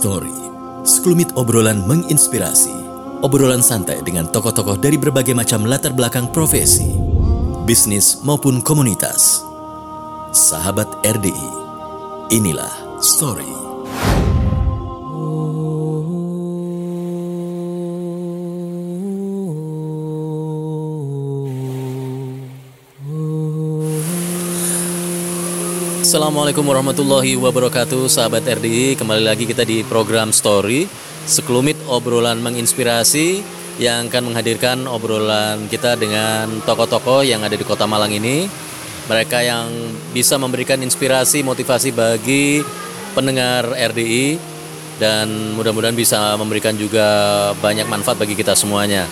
Story. Sekelumit obrolan menginspirasi. Obrolan santai dengan tokoh-tokoh dari berbagai macam latar belakang profesi, bisnis maupun komunitas. Sahabat RDI, inilah Story. Assalamualaikum warahmatullahi wabarakatuh. Sahabat RDI Kembali lagi kita di program Story Sekelumit obrolan menginspirasi Yang akan menghadirkan obrolan kita dengan tokoh-tokoh yang ada di kota Malang ini. Mereka yang bisa memberikan inspirasi, motivasi bagi pendengar RDI Dan mudah-mudahan bisa memberikan juga banyak manfaat bagi kita semuanya.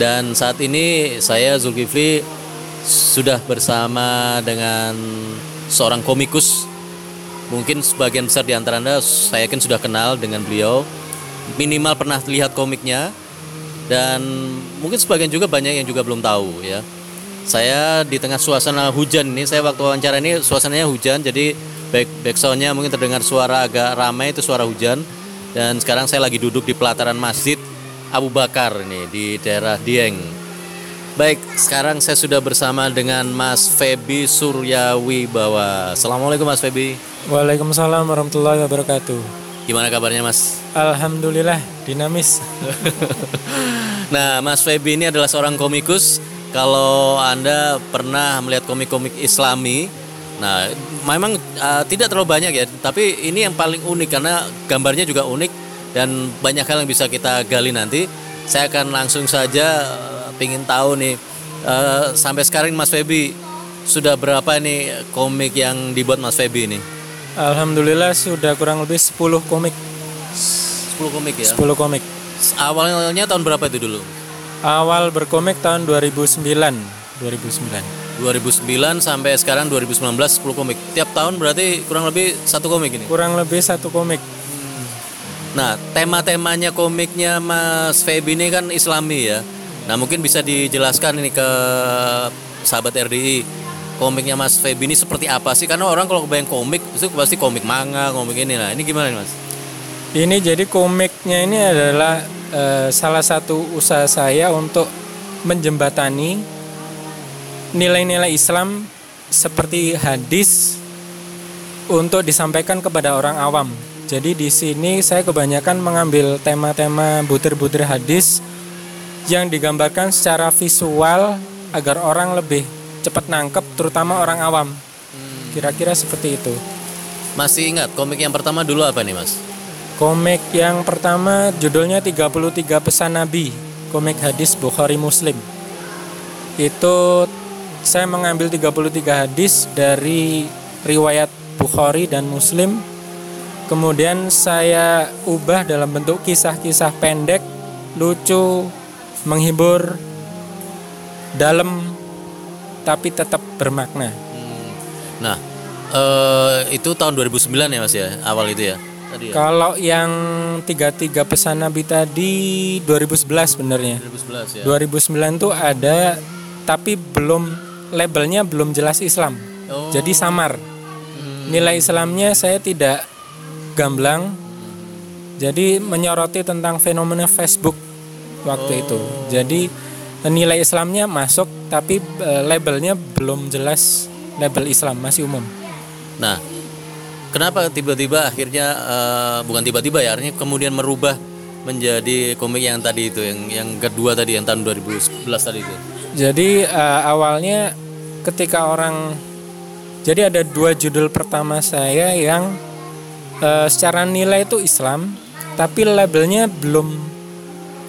Dan saat ini saya Zulkifli sudah bersama dengan seorang komikus. Mungkin sebagian besar di antara Anda saya yakin sudah kenal dengan beliau. Minimal pernah lihat komiknya dan mungkin sebagian juga banyak yang juga belum tahu ya. Saya di tengah suasana hujan ini, saya waktu wawancara ini suasananya hujan jadi back backsoundnya mungkin terdengar suara agak ramai itu suara hujan dan sekarang saya lagi duduk di pelataran masjid Abu Bakar ini di daerah Dieng Baik, sekarang saya sudah bersama dengan Mas Febi Suryawi Bawa. Assalamualaikum Mas Febi. Waalaikumsalam warahmatullahi wabarakatuh. Gimana kabarnya Mas? Alhamdulillah, dinamis. nah, Mas Febi ini adalah seorang komikus. Kalau Anda pernah melihat komik-komik Islami, nah memang uh, tidak terlalu banyak ya, tapi ini yang paling unik karena gambarnya juga unik dan banyak hal yang bisa kita gali nanti. Saya akan langsung saja pingin tahu nih uh, sampai sekarang Mas Febi sudah berapa nih komik yang dibuat Mas Febi ini? Alhamdulillah sudah kurang lebih 10 komik. 10 komik ya? 10 komik. Awalnya tahun berapa itu dulu? Awal berkomik tahun 2009. 2009. 2009 sampai sekarang 2019 10 komik. Tiap tahun berarti kurang lebih satu komik ini. Kurang lebih satu komik. Nah, tema-temanya komiknya Mas Febi ini kan Islami ya. Nah mungkin bisa dijelaskan ini ke sahabat RDI komiknya Mas Febi ini seperti apa sih? Karena orang kalau kebayang komik itu pasti komik manga, komik ini. Nah ini gimana nih Mas? Ini jadi komiknya ini adalah uh, salah satu usaha saya untuk menjembatani nilai-nilai Islam seperti hadis untuk disampaikan kepada orang awam. Jadi di sini saya kebanyakan mengambil tema-tema butir-butir hadis yang digambarkan secara visual agar orang lebih cepat nangkep terutama orang awam. Hmm. kira-kira seperti itu. Masih ingat komik yang pertama dulu apa nih mas? Komik yang pertama judulnya 33 pesan nabi komik hadis Bukhari Muslim. Itu saya mengambil 33 hadis dari riwayat Bukhari dan Muslim. Kemudian saya ubah dalam bentuk kisah-kisah pendek lucu menghibur dalam tapi tetap bermakna. Hmm. Nah, uh, itu tahun 2009 ya Mas ya, awal itu ya. Tadi ya? Kalau yang tiga tiga pesan Nabi tadi 2011 sebenarnya. 2011 ya. 2009 tuh ada tapi belum labelnya belum jelas Islam. Oh. Jadi samar. Hmm. Nilai Islamnya saya tidak gamblang. Jadi menyoroti tentang fenomena Facebook waktu oh. itu. Jadi nilai Islamnya masuk tapi uh, labelnya belum jelas label Islam masih umum. Nah, kenapa tiba-tiba akhirnya uh, bukan tiba-tiba ya artinya kemudian merubah menjadi komik yang tadi itu yang yang kedua tadi yang tahun 2011 tadi itu. Jadi uh, awalnya ketika orang jadi ada dua judul pertama saya yang uh, secara nilai itu Islam tapi labelnya belum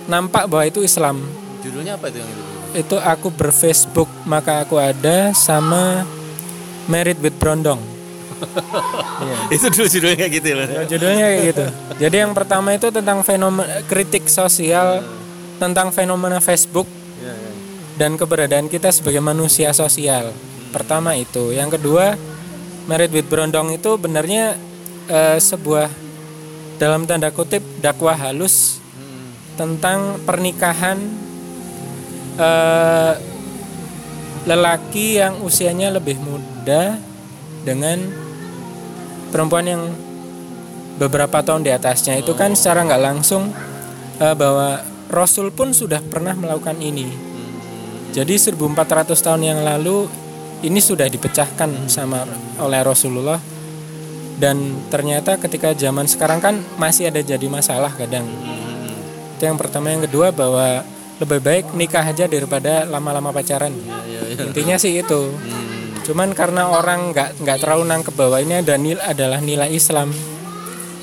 nampak bahwa itu Islam. Judulnya apa itu yang itu? Itu aku berfacebook maka aku ada sama Married with Brondong. yeah. Itu dulu judulnya kayak gitu loh. Ya, judulnya kayak gitu. Jadi yang pertama itu tentang fenomena kritik sosial yeah. tentang fenomena Facebook yeah, yeah. dan keberadaan kita sebagai manusia sosial. Hmm. Pertama itu. Yang kedua Married with Brondong itu benarnya uh, sebuah dalam tanda kutip dakwah halus tentang pernikahan uh, lelaki yang usianya lebih muda dengan perempuan yang beberapa tahun di atasnya itu kan secara nggak langsung eh, bahwa Rasul pun sudah pernah melakukan ini. Jadi 1400 tahun yang lalu ini sudah dipecahkan sama oleh Rasulullah dan ternyata ketika zaman sekarang kan masih ada jadi masalah kadang. Itu yang pertama, yang kedua bahwa lebih baik nikah aja daripada lama-lama pacaran. Intinya sih itu. Cuman karena orang nggak nggak terlalu nangkep bahwa ini ada nil adalah nilai Islam,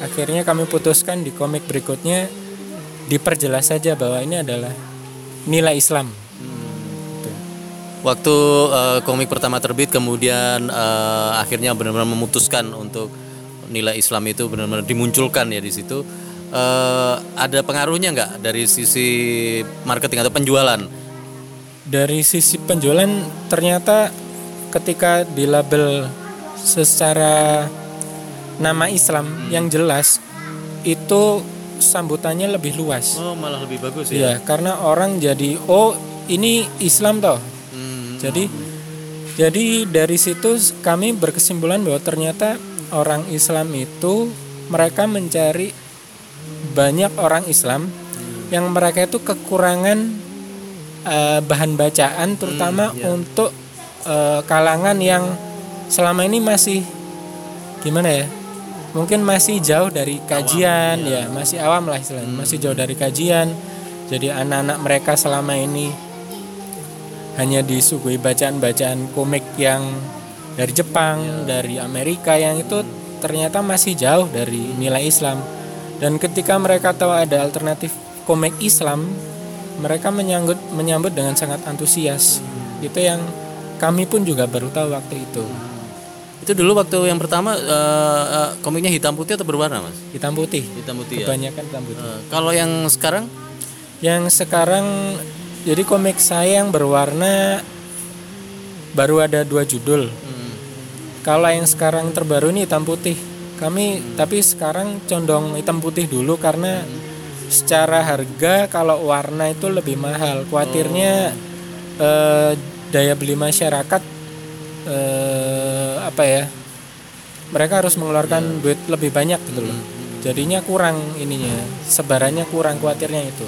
akhirnya kami putuskan di komik berikutnya diperjelas saja bahwa ini adalah nilai Islam. Waktu eh, komik pertama terbit kemudian eh, akhirnya benar-benar memutuskan untuk nilai Islam itu benar-benar dimunculkan ya di situ. Eh, ada pengaruhnya nggak dari sisi marketing atau penjualan? Dari sisi penjualan ternyata ketika dilabel secara nama Islam yang jelas itu sambutannya lebih luas. Oh malah lebih bagus Iya, karena orang jadi oh ini Islam toh. Hmm. Jadi jadi dari situ kami berkesimpulan bahwa ternyata orang Islam itu mereka mencari banyak orang Islam yang mereka itu kekurangan eh, bahan bacaan terutama untuk eh, kalangan yang selama ini masih gimana ya? Mungkin masih jauh dari kajian ya, masih awam lah istilahnya, masih jauh dari kajian. Jadi anak-anak mereka selama ini hanya disuguhi bacaan-bacaan komik yang dari Jepang, dari Amerika yang itu ternyata masih jauh dari nilai Islam. Dan ketika mereka tahu ada alternatif komik Islam, mereka menyambut menyambut dengan sangat antusias. Itu yang kami pun juga baru tahu waktu itu. Itu dulu waktu yang pertama eh, eh, komiknya hitam putih atau berwarna mas? Hitam putih. Hitam putih ya. Kebanyakan hitam putih. Eh, kalau yang sekarang Yang sekarang jadi komik saya yang berwarna baru ada dua judul. hmm, Kalau yang sekarang terbaru ini hitam putih. Kami tapi sekarang condong hitam putih dulu karena secara harga kalau warna itu lebih mahal. Khawatirnya eh, daya beli masyarakat eh, apa ya? Mereka harus mengeluarkan duit lebih banyak gitu loh. Jadinya kurang ininya, sebarannya kurang khawatirnya itu.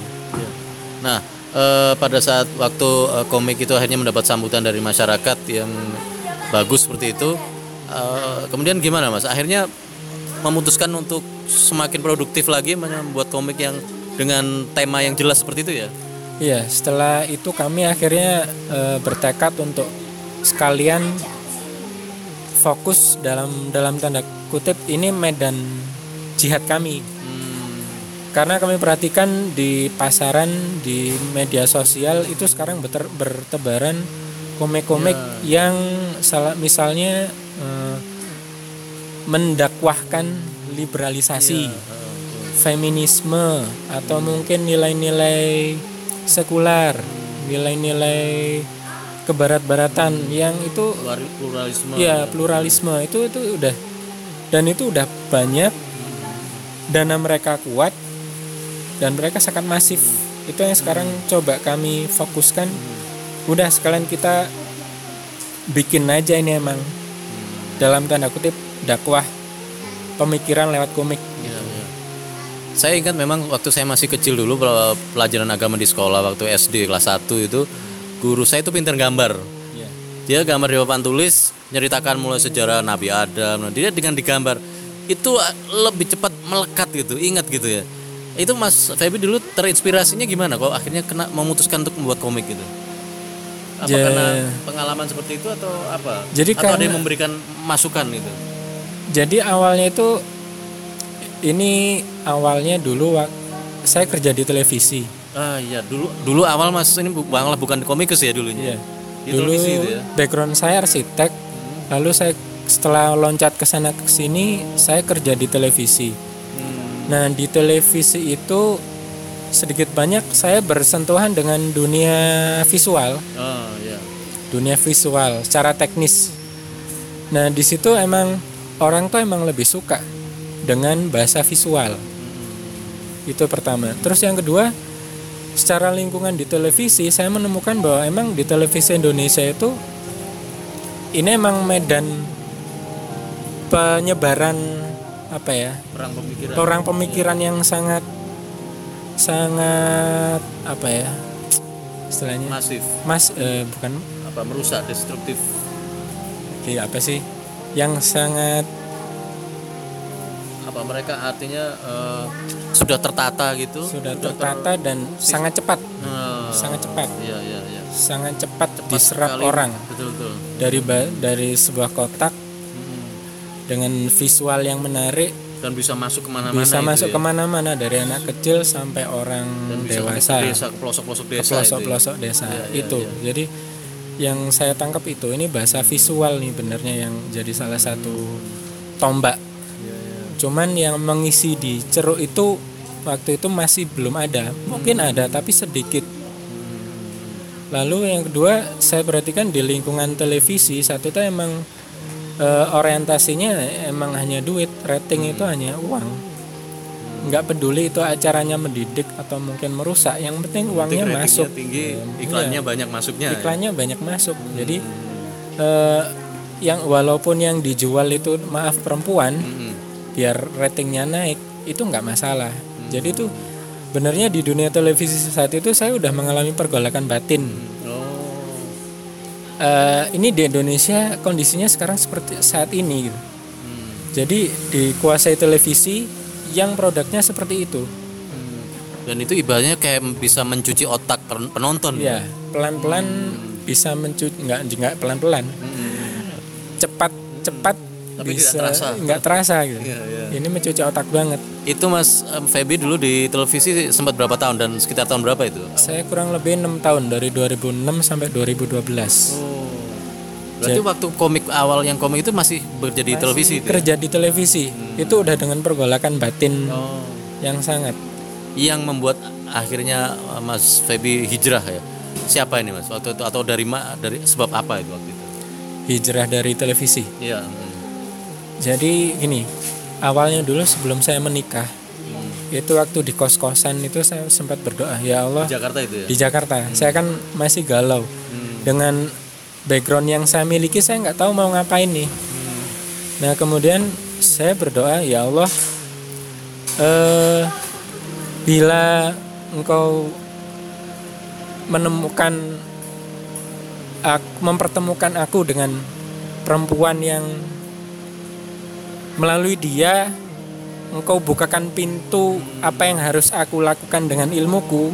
Nah, eh, pada saat waktu eh, komik itu akhirnya mendapat sambutan dari masyarakat yang bagus seperti itu, eh, kemudian gimana mas? Akhirnya memutuskan untuk semakin produktif lagi membuat komik yang dengan tema yang jelas seperti itu ya? Iya, setelah itu kami akhirnya eh, bertekad untuk sekalian fokus dalam dalam tanda kutip ini medan jihad kami. Karena kami perhatikan di pasaran di media sosial itu sekarang beter- bertebaran komik-komik yang salah misalnya eh, mendakwahkan liberalisasi, feminisme atau mungkin nilai-nilai sekular, nilai-nilai kebarat-baratan yang itu Plurali- Pluralisme. ya pluralisme. Itu itu udah dan itu udah banyak. Dana mereka kuat dan mereka sangat masif. Itu yang sekarang coba kami fokuskan. Udah sekalian kita bikin aja ini emang. Dalam tanda kutip dakwah pemikiran lewat komik Ya, ya. Saya ingat memang waktu saya masih kecil dulu pel- pelajaran agama di sekolah waktu SD kelas 1 itu guru saya itu pintar gambar. Iya. Dia gambar di papan tulis nyeritakan mulai sejarah Nabi Adam. Nah, dia dengan digambar itu uh, lebih cepat melekat gitu, ingat gitu ya. Itu Mas Febi dulu terinspirasinya gimana kok akhirnya kena memutuskan untuk membuat komik gitu? Apa Ja- karena pengalaman seperti itu atau apa? Jadi atau ada karena- yang memberikan masukan gitu? Jadi awalnya itu ini awalnya dulu saya kerja di televisi Ah iya dulu dulu awal mas ini bu- malah bukan komikus ya dulunya. Iya. Di dulu televisi itu ya. background saya arsitek lalu saya setelah loncat ke sana ke sini saya kerja di televisi Hmm. nah di televisi itu sedikit banyak saya bersentuhan dengan dunia visual Oh iya. dunia visual secara teknis nah di situ emang orang tuh emang lebih suka dengan bahasa visual. Itu pertama. Terus yang kedua secara lingkungan di televisi saya menemukan bahwa emang di televisi Indonesia itu ini emang medan penyebaran apa ya perang pemikiran. orang pemikiran yang sangat sangat apa ya istilahnya? Masif. Mas eh, bukan. Apa merusak destruktif. Kayak apa sih yang sangat apa mereka artinya eh, sudah tertata gitu? Sudah ter- tertata dan sangat cepat. Eh, sangat cepat. Iya iya iya. Sangat cepat Cepat diserap sekali. orang. Betul betul. Dari dari sebuah kotak Hmm. dengan visual yang menarik. Dan bisa masuk ke mana-mana bisa masuk ya. ke mana-mana dari anak kecil sampai orang dan bisa masuk dewasa. ke desa ke pelosok-pelosok ke desa itu ya. desa iya, itu. iya. jadi yang saya tangkap itu ini bahasa visual nih benernya yang jadi salah satu tombak. Iya, iya. cuman yang mengisi di ceruk itu waktu itu masih belum ada. Mungkin ada tapi sedikit. Lalu yang kedua saya perhatikan di lingkungan televisi satu itu emang eh, orientasinya emang hanya duit rating itu hanya uang nggak peduli itu acaranya mendidik atau mungkin merusak yang penting uangnya masuk. tinggi iklannya banyak masuknya. Ya? iklannya banyak masuk. Jadi eh, yang walaupun yang dijual itu maaf perempuan Mm-mm. biar ratingnya naik itu nggak masalah. Jadi tuh benernya di dunia televisi saat itu saya udah mengalami pergolakan batin. Oh. Eh, ini di Indonesia kondisinya sekarang seperti saat ini gitu. Hmm. jadi dikuasai televisi yang produknya seperti itu. Dan itu ibaratnya kayak bisa mencuci otak pen- penonton. Ya pelan-pelan bisa mencuci nggak nggak pelan-pelan. Mm-mm. cepat cepat Tapi tidak bisa terasa. nggak terasa gitu. Iya, iya. ini mencuci otak banget. Itu mas em, Feby dulu di televisi sempat berapa tahun dan sekitar tahun berapa itu? Saya kurang lebih enam tahun dari 2006 sampai 2012 berarti waktu komik awal yang komik itu masih bekerja di televisi itu ya? kerja di televisi. Itu udah dengan pergolakan batin oh. yang sangat. Yang membuat akhirnya uh, Mas Feby hijrah ya? Siapa ini Mas? Waktu itu atau dari ma dari sebab apa itu waktu itu? Hijrah dari televisi? Iya mm. jadi gini awalnya dulu sebelum saya menikah Hmm. itu waktu di kos-kosan itu saya sempat berdoa ya Allah di Jakarta itu ya? di Jakarta. Saya kan masih galau Hmm. dengan background yang saya miliki saya nggak tahu mau ngapain nih Hmm. nah kemudian saya berdoa ya Allah eh bila engkau menemukan ak- mempertemukan aku dengan perempuan yang melalui dia engkau bukakan pintu apa yang harus aku lakukan dengan ilmuku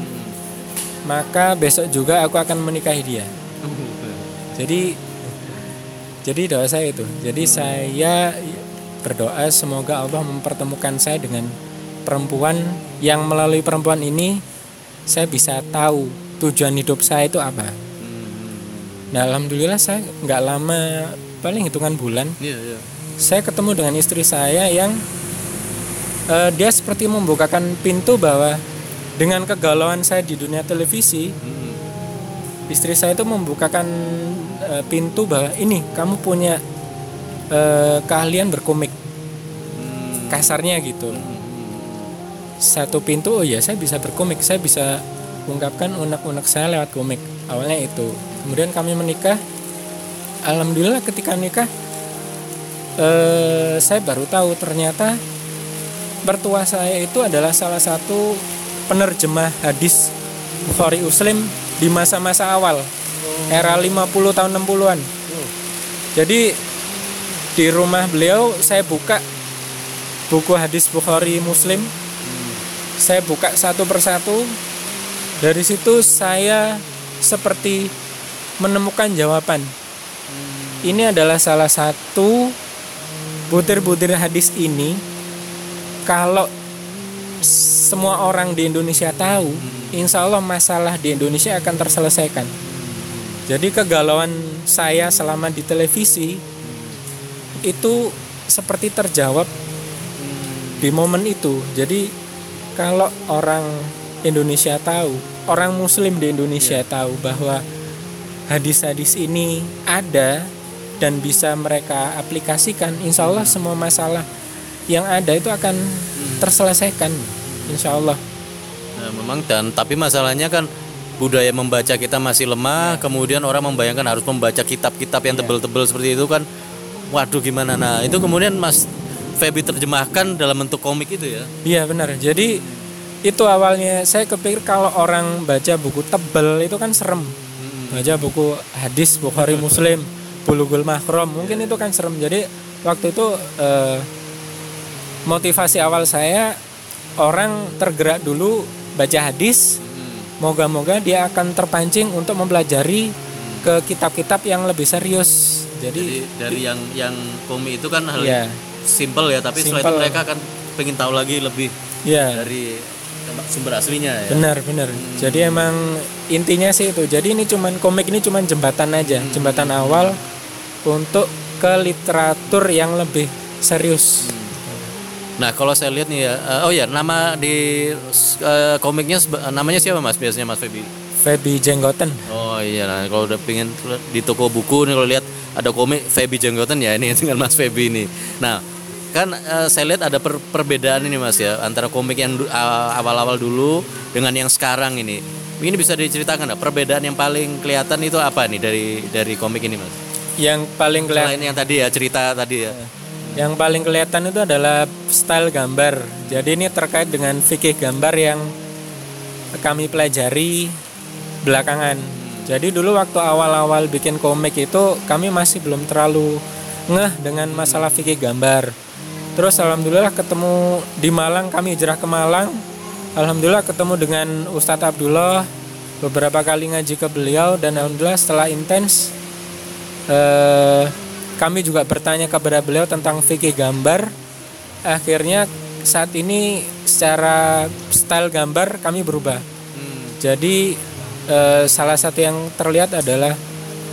maka besok juga aku akan menikahi dia jadi jadi doa saya itu. Jadi saya berdoa semoga Allah mempertemukan saya dengan perempuan yang melalui perempuan ini saya bisa tahu tujuan hidup saya itu apa. Nah alhamdulillah saya nggak lama paling hitungan bulan iya iya. saya ketemu dengan istri saya yang eh, dia seperti membukakan pintu bahwa dengan kegalauan saya di dunia televisi Hmm. istri saya itu membukakan eh, pintu bahwa ini kamu punya eh, keahlian berkomik. Hmm. kasarnya gitu. Satu pintu oh ya saya bisa berkomik. Saya bisa ungkapkan unek-unek saya lewat komik. Awalnya itu. Kemudian kami menikah. Alhamdulillah ketika nikah eh, saya baru tahu ternyata mertua saya itu adalah salah satu penerjemah hadis Bukhari Muslim di masa-masa awal era 50 tahun 60-an jadi di rumah beliau saya buka buku hadis Bukhari Muslim. Saya buka satu persatu. Dari situ saya seperti menemukan jawaban. Ini adalah salah satu butir-butir hadis ini. Kalau semua orang di Indonesia tahu insya Allah masalah di Indonesia akan terselesaikan jadi kegalauan saya selama di televisi itu seperti terjawab di momen itu. Jadi kalau orang Indonesia tahu orang Muslim di Indonesia tahu bahwa hadis-hadis ini ada dan bisa mereka aplikasikan insya Allah semua masalah yang ada itu akan terselesaikan insya Allah. Nah, memang dan tapi masalahnya kan budaya membaca kita masih lemah, kemudian orang membayangkan harus membaca kitab-kitab yang tebel-tebel seperti itu kan. Waduh gimana nah, itu kemudian Mas Feby terjemahkan dalam bentuk komik itu ya. Iya benar. Jadi itu awalnya saya kepikir kalau orang baca buku tebel itu kan serem. Baca buku hadis Bukhari Muslim, Bulughul Mahram, mungkin itu kan serem. Jadi waktu itu eh, motivasi awal saya orang tergerak dulu baca hadis, moga-moga dia akan terpancing untuk mempelajari ke kitab-kitab yang lebih serius. Jadi Jadi, dari yang yang komik itu kan hal ya, simple ya, tapi setelah itu Simple. mereka akan pengen tahu lagi lebih ya. dari sumber aslinya ya. Benar, benar. Jadi emang intinya sih itu. Jadi ini cuman komik ini cuman jembatan aja, jembatan awal untuk ke literatur yang lebih serius. Nah kalau saya lihat nih ya, eh, oh ya nama di eh, komiknya namanya siapa mas biasanya mas Feby? Feby Jenggoten. Oh iya, nah, kalau udah pengen di toko buku nih kalau lihat ada komik Feby Jenggoten ya ini dengan Mas Feby ini. Nah kan eh, saya lihat ada per- perbedaan ini Mas ya antara komik yang awal-awal dulu dengan yang sekarang ini. Ini bisa diceritakan nggak perbedaan yang paling kelihatan itu apa nih dari dari komik ini Mas? Yang paling kelihatan Selain yang tadi ya cerita tadi ya. Yang paling kelihatan itu adalah style gambar. Jadi ini terkait dengan fikih gambar yang kami pelajari belakangan. Jadi dulu waktu awal-awal bikin komik itu kami masih belum terlalu ngeh dengan masalah fikih gambar. Terus alhamdulillah ketemu di Malang, kami hijrah ke Malang. Alhamdulillah ketemu dengan Ustadz Abdullah beberapa kali ngaji ke beliau dan alhamdulillah setelah intens eh, kami juga bertanya kepada beliau tentang fikih gambar. Akhirnya saat ini secara style gambar kami berubah. Jadi eh, salah satu yang terlihat adalah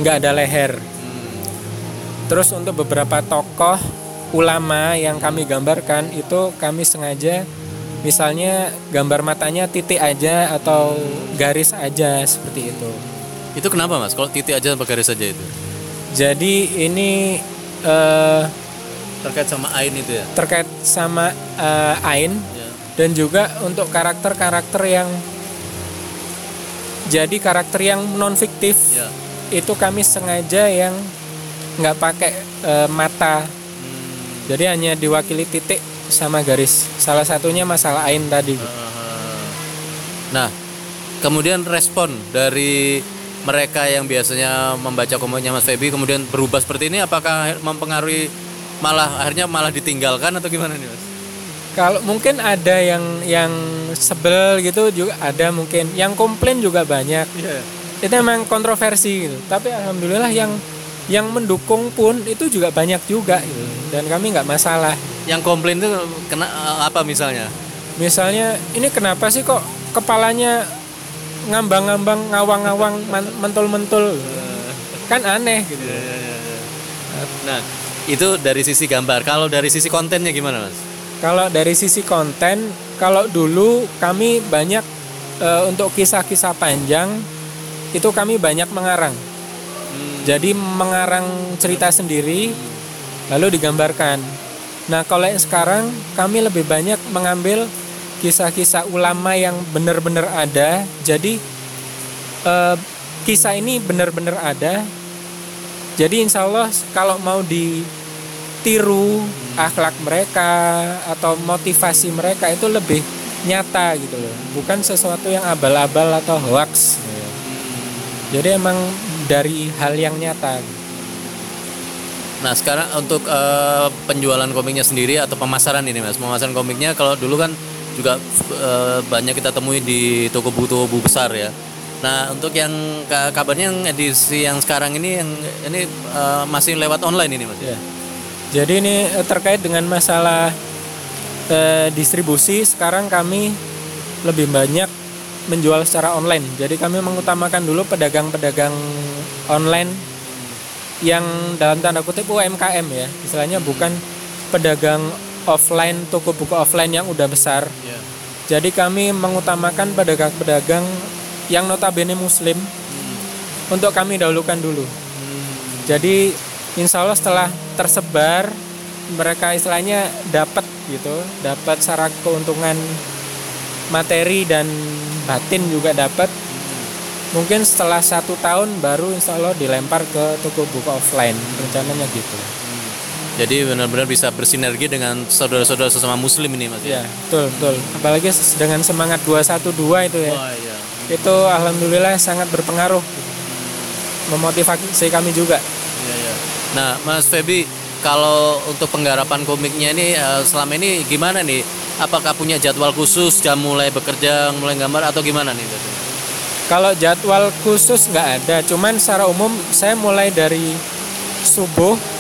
nggak ada leher. Terus untuk beberapa tokoh ulama yang kami gambarkan itu kami sengaja misalnya gambar matanya titik aja atau garis aja seperti itu. Itu kenapa Mas? Kalau titik aja apa garis saja itu? Jadi ini eh, Terkait sama ain itu ya. terkait sama eh, Ain Ya. dan juga untuk karakter-karakter yang jadi karakter yang non fiktif Ya. itu kami sengaja yang nggak pakai eh, mata jadi hanya diwakili titik sama garis salah satunya masalah Ain tadi Nah, kemudian respon dari mereka yang biasanya membaca komiknya Mas Feby kemudian berubah seperti ini apakah mempengaruhi malah akhirnya malah ditinggalkan atau gimana nih Mas? kalau mungkin ada yang yang sebel gitu juga ada mungkin yang komplain juga banyak itu memang kontroversi gitu. tapi alhamdulillah yang yang mendukung pun itu juga banyak juga gitu. dan kami nggak masalah Yang komplain itu kena eh, apa misalnya? misalnya ini kenapa sih kok kepalanya ngambang-ngambang ngawang-ngawang mentul-mentul. Kan aneh. Gitu Nah, itu dari sisi gambar. Kalau dari sisi kontennya gimana, Mas? kalau dari sisi konten kalau dulu kami banyak eh, untuk kisah-kisah panjang itu kami banyak mengarang. Jadi mengarang cerita sendiri lalu digambarkan. Nah kalau yang sekarang kami lebih banyak mengambil kisah-kisah ulama yang benar-benar ada. Jadi eh, kisah ini benar-benar ada. Jadi insya Allah kalau mau ditiru akhlak mereka atau motivasi mereka itu lebih nyata gitu loh. Bukan sesuatu yang abal-abal atau hoax jadi emang dari hal yang nyata. Nah, sekarang untuk eh, penjualan komiknya sendiri atau pemasaran ini, Mas. Pemasaran komiknya kalau dulu kan juga eh, banyak kita temui di toko buku-toko buku besar ya. Nah, untuk yang ka- kabarnya yang edisi yang sekarang ini yang ini eh, masih lewat online ini, Mas. Ya. Jadi ini eh, terkait dengan masalah eh, distribusi sekarang kami lebih banyak menjual secara online. Jadi kami mengutamakan dulu pedagang-pedagang online yang dalam tanda kutip UMKM ya. Istilahnya bukan pedagang offline toko buku offline yang udah besar. Jadi kami mengutamakan pedagang-pedagang yang notabene muslim untuk kami dahulukan dulu. Jadi insya Allah setelah tersebar mereka istilahnya dapat gitu, dapat syarat keuntungan materi dan batin juga dapat. Mungkin setelah satu tahun baru insya Allah dilempar ke toko buku offline rencananya gitu. Jadi benar-benar bisa bersinergi dengan saudara-saudara sesama muslim ini Mas. Ya, betul, betul. Apalagi dengan semangat 212 itu ya. Oh iya. Itu alhamdulillah sangat berpengaruh. Memotivasi kami juga. Iya, iya. Nah, Mas Febi, kalau untuk penggarapan komiknya ini eh, selama ini gimana nih? Apakah punya jadwal khusus jam mulai bekerja, mulai gambar atau gimana nih? Kalau jadwal khusus nggak ada, cuman secara umum saya mulai dari subuh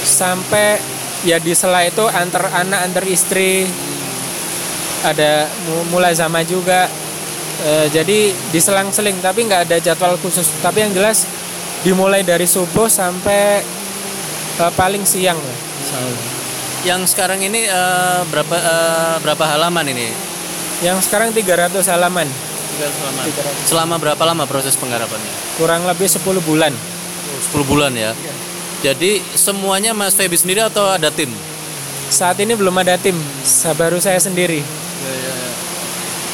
sampai ya di sela itu antar anak antar istri ada mu- mulai sama juga. E, jadi diselang-seling tapi nggak ada jadwal khusus. Tapi yang jelas dimulai dari subuh sampai e, paling siang. Lah Yang sekarang ini eh, berapa eh, berapa halaman ini? yang sekarang 300 halaman. Selama, selama berapa lama proses penggarapannya? kurang lebih 10 bulan. 10 bulan ya. Jadi semuanya Mas Febi sendiri atau ada tim? saat ini belum ada tim baru saya sendiri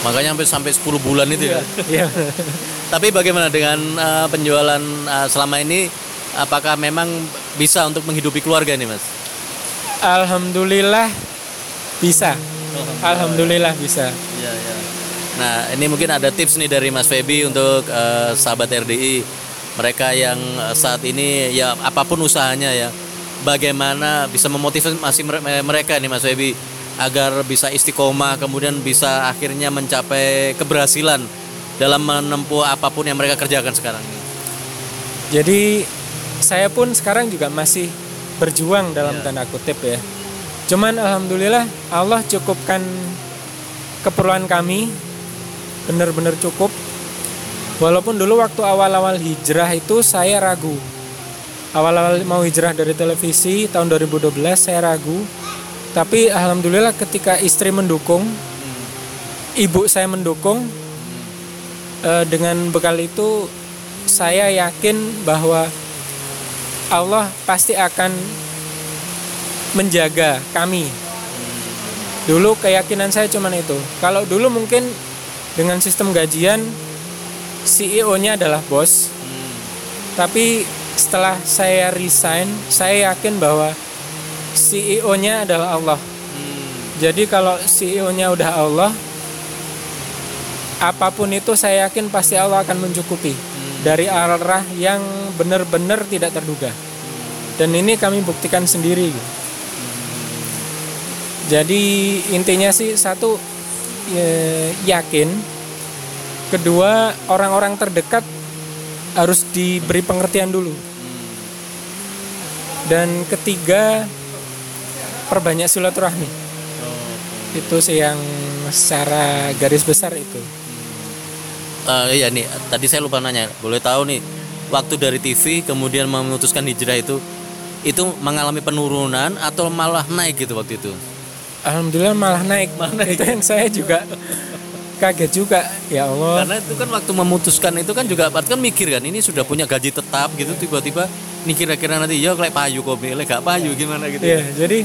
Makanya sampai sampai 10 bulan itu ya. Iya. Tapi bagaimana dengan eh, penjualan eh, selama ini? Apakah memang bisa untuk menghidupi keluarga nih Mas? Alhamdulillah bisa. Alhamdulillah bisa. Iya, iya. Nah, ini mungkin ada tips nih dari Mas Febi untuk eh, sahabat RDI, mereka yang eh, saat ini ya apa pun usahanya ya, bagaimana bisa memotivasi mere- mereka nih Mas Febi agar bisa istiqomah, kemudian bisa akhirnya mencapai keberhasilan dalam menempuh apa pun yang mereka kerjakan sekarang ini. Jadi saya pun sekarang juga masih berjuang dalam Iya. tanda kutip ya. Cuman alhamdulillah Allah cukupkan keperluan kami benar-benar cukup. Walaupun dulu waktu awal-awal hijrah itu saya ragu. Awal-awal mau hijrah dari televisi tahun 2012 saya ragu. Tapi alhamdulillah ketika istri mendukung, ibu saya mendukung eh, dengan bekal itu saya yakin bahwa Allah pasti akan menjaga kami. Dulu keyakinan saya cuman itu. Kalau dulu mungkin dengan sistem gajian CEO-nya adalah bos. Tapi setelah saya resign, saya yakin bahwa CEO-nya adalah Allah. Jadi kalau CEO-nya udah Allah, apa pun itu saya yakin pasti Allah akan mencukupi dari arah yang benar-benar tidak terduga. Dan ini kami buktikan sendiri. Jadi intinya sih satu eh, yakin, kedua orang-orang terdekat harus diberi pengertian dulu. Dan ketiga perbanyak silaturahmi. Itu sih yang secara garis besar itu. Eh, iya nih, tadi saya lupa nanya. Boleh tahu nih, waktu dari TV kemudian memutuskan hijrah itu, itu mengalami penurunan atau malah naik gitu waktu itu? Alhamdulillah malah naik. Itu yang saya juga kaget juga. Ya Allah. Karena itu kan waktu memutuskan itu kan juga berarti kan mikir kan, ini sudah punya gaji tetap gitu, tiba-tiba ini kira-kira nanti ya kayak payu kok, lek gak payu gimana gitu. Iya, jadi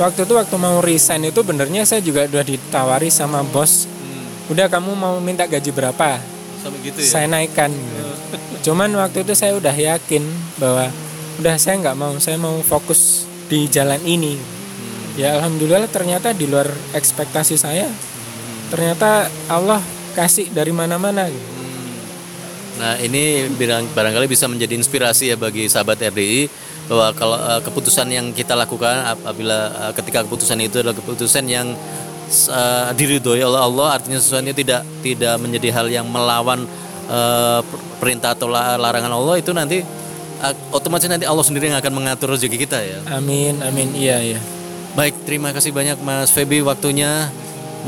waktu itu waktu mau resign itu benernya saya juga udah ditawari sama bos. Hmm, Udah kamu mau minta gaji berapa? sampai gitu ya. Saya naikkan. Cuman waktu itu saya udah yakin bahwa udah saya nggak mau, saya mau fokus di jalan ini. Ya alhamdulillah ternyata di luar ekspektasi saya. Ternyata Allah kasih dari mana-mana. gitu. Nah ini barangkali bisa menjadi inspirasi ya bagi sahabat RDI bahwa kalau eh, keputusan yang kita lakukan apabila eh, ketika keputusan itu adalah keputusan yang eh, diridhoi oleh Allah artinya sesuatu tidak tidak menjadi hal yang melawan per- perintah atau la- larangan Allah itu nanti eh, otomatis nanti Allah sendiri yang akan mengatur rezeki kita ya. Amin, amin. Iya, iya. Baik, terima kasih banyak Mas Febi waktunya.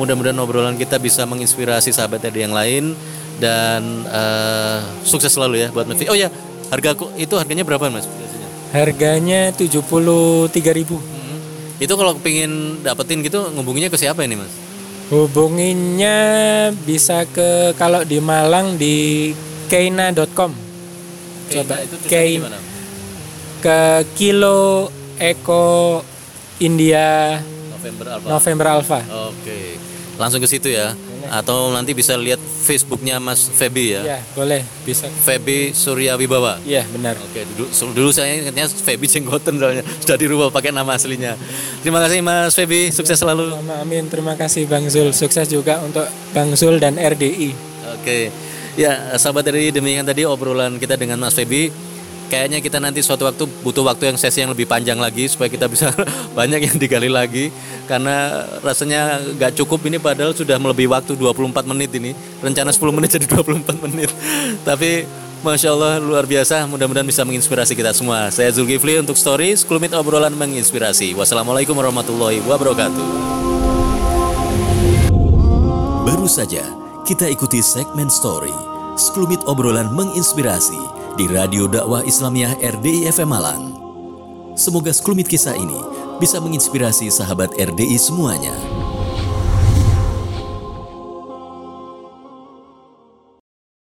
Mudah-mudahan obrolan kita bisa menginspirasi sahabat RDI yang lain dan eh, sukses selalu ya buat Febi. Oh ya, harga ku- itu harganya berapa Mas? Harganya 73.000. Hmm. Itu kalau kepingin dapetin gitu ngubunginya ke siapa ini Mas? Hubunginya bisa ke kalau di Malang di keina.com. Coba itu tulisannya Kein gimana? ke Kilo Eko India November Alpha. November Alpha. Oke. Langsung ke situ ya. Atau nanti bisa lihat Facebooknya Mas Febi ya. Ya, boleh bisa. Febi Surya Wibawa. Iya, benar. Oke, dulu, dulu saya ingatnya Febi Jenggoten soalnya sudah dirubah pakai nama aslinya. Terima kasih Mas Febi, sukses selalu. Sama amin. Terima kasih Bang Zul. Sukses juga untuk Bang Zul dan RDI. Oke. Ya, sahabat RDI demikian tadi obrolan kita dengan Mas Febi kayaknya kita nanti suatu waktu butuh waktu yang sesi yang lebih panjang lagi supaya kita bisa banyak yang digali lagi. Karena rasanya nggak cukup ini padahal sudah melebihi waktu 24 menit ini. Rencana 10 menit jadi 24 menit. Tapi Masya Allah luar biasa. Mudah-mudahan bisa menginspirasi kita semua. Saya Zulkifli untuk story sekelumit obrolan menginspirasi. Wassalamualaikum warahmatullahi wabarakatuh. Baru saja kita ikuti segmen story sekelumit obrolan menginspirasi di Radio Dakwah Islamiyah RDI FM Malang. Semoga sekelumit kisah ini bisa menginspirasi sahabat RDI semuanya.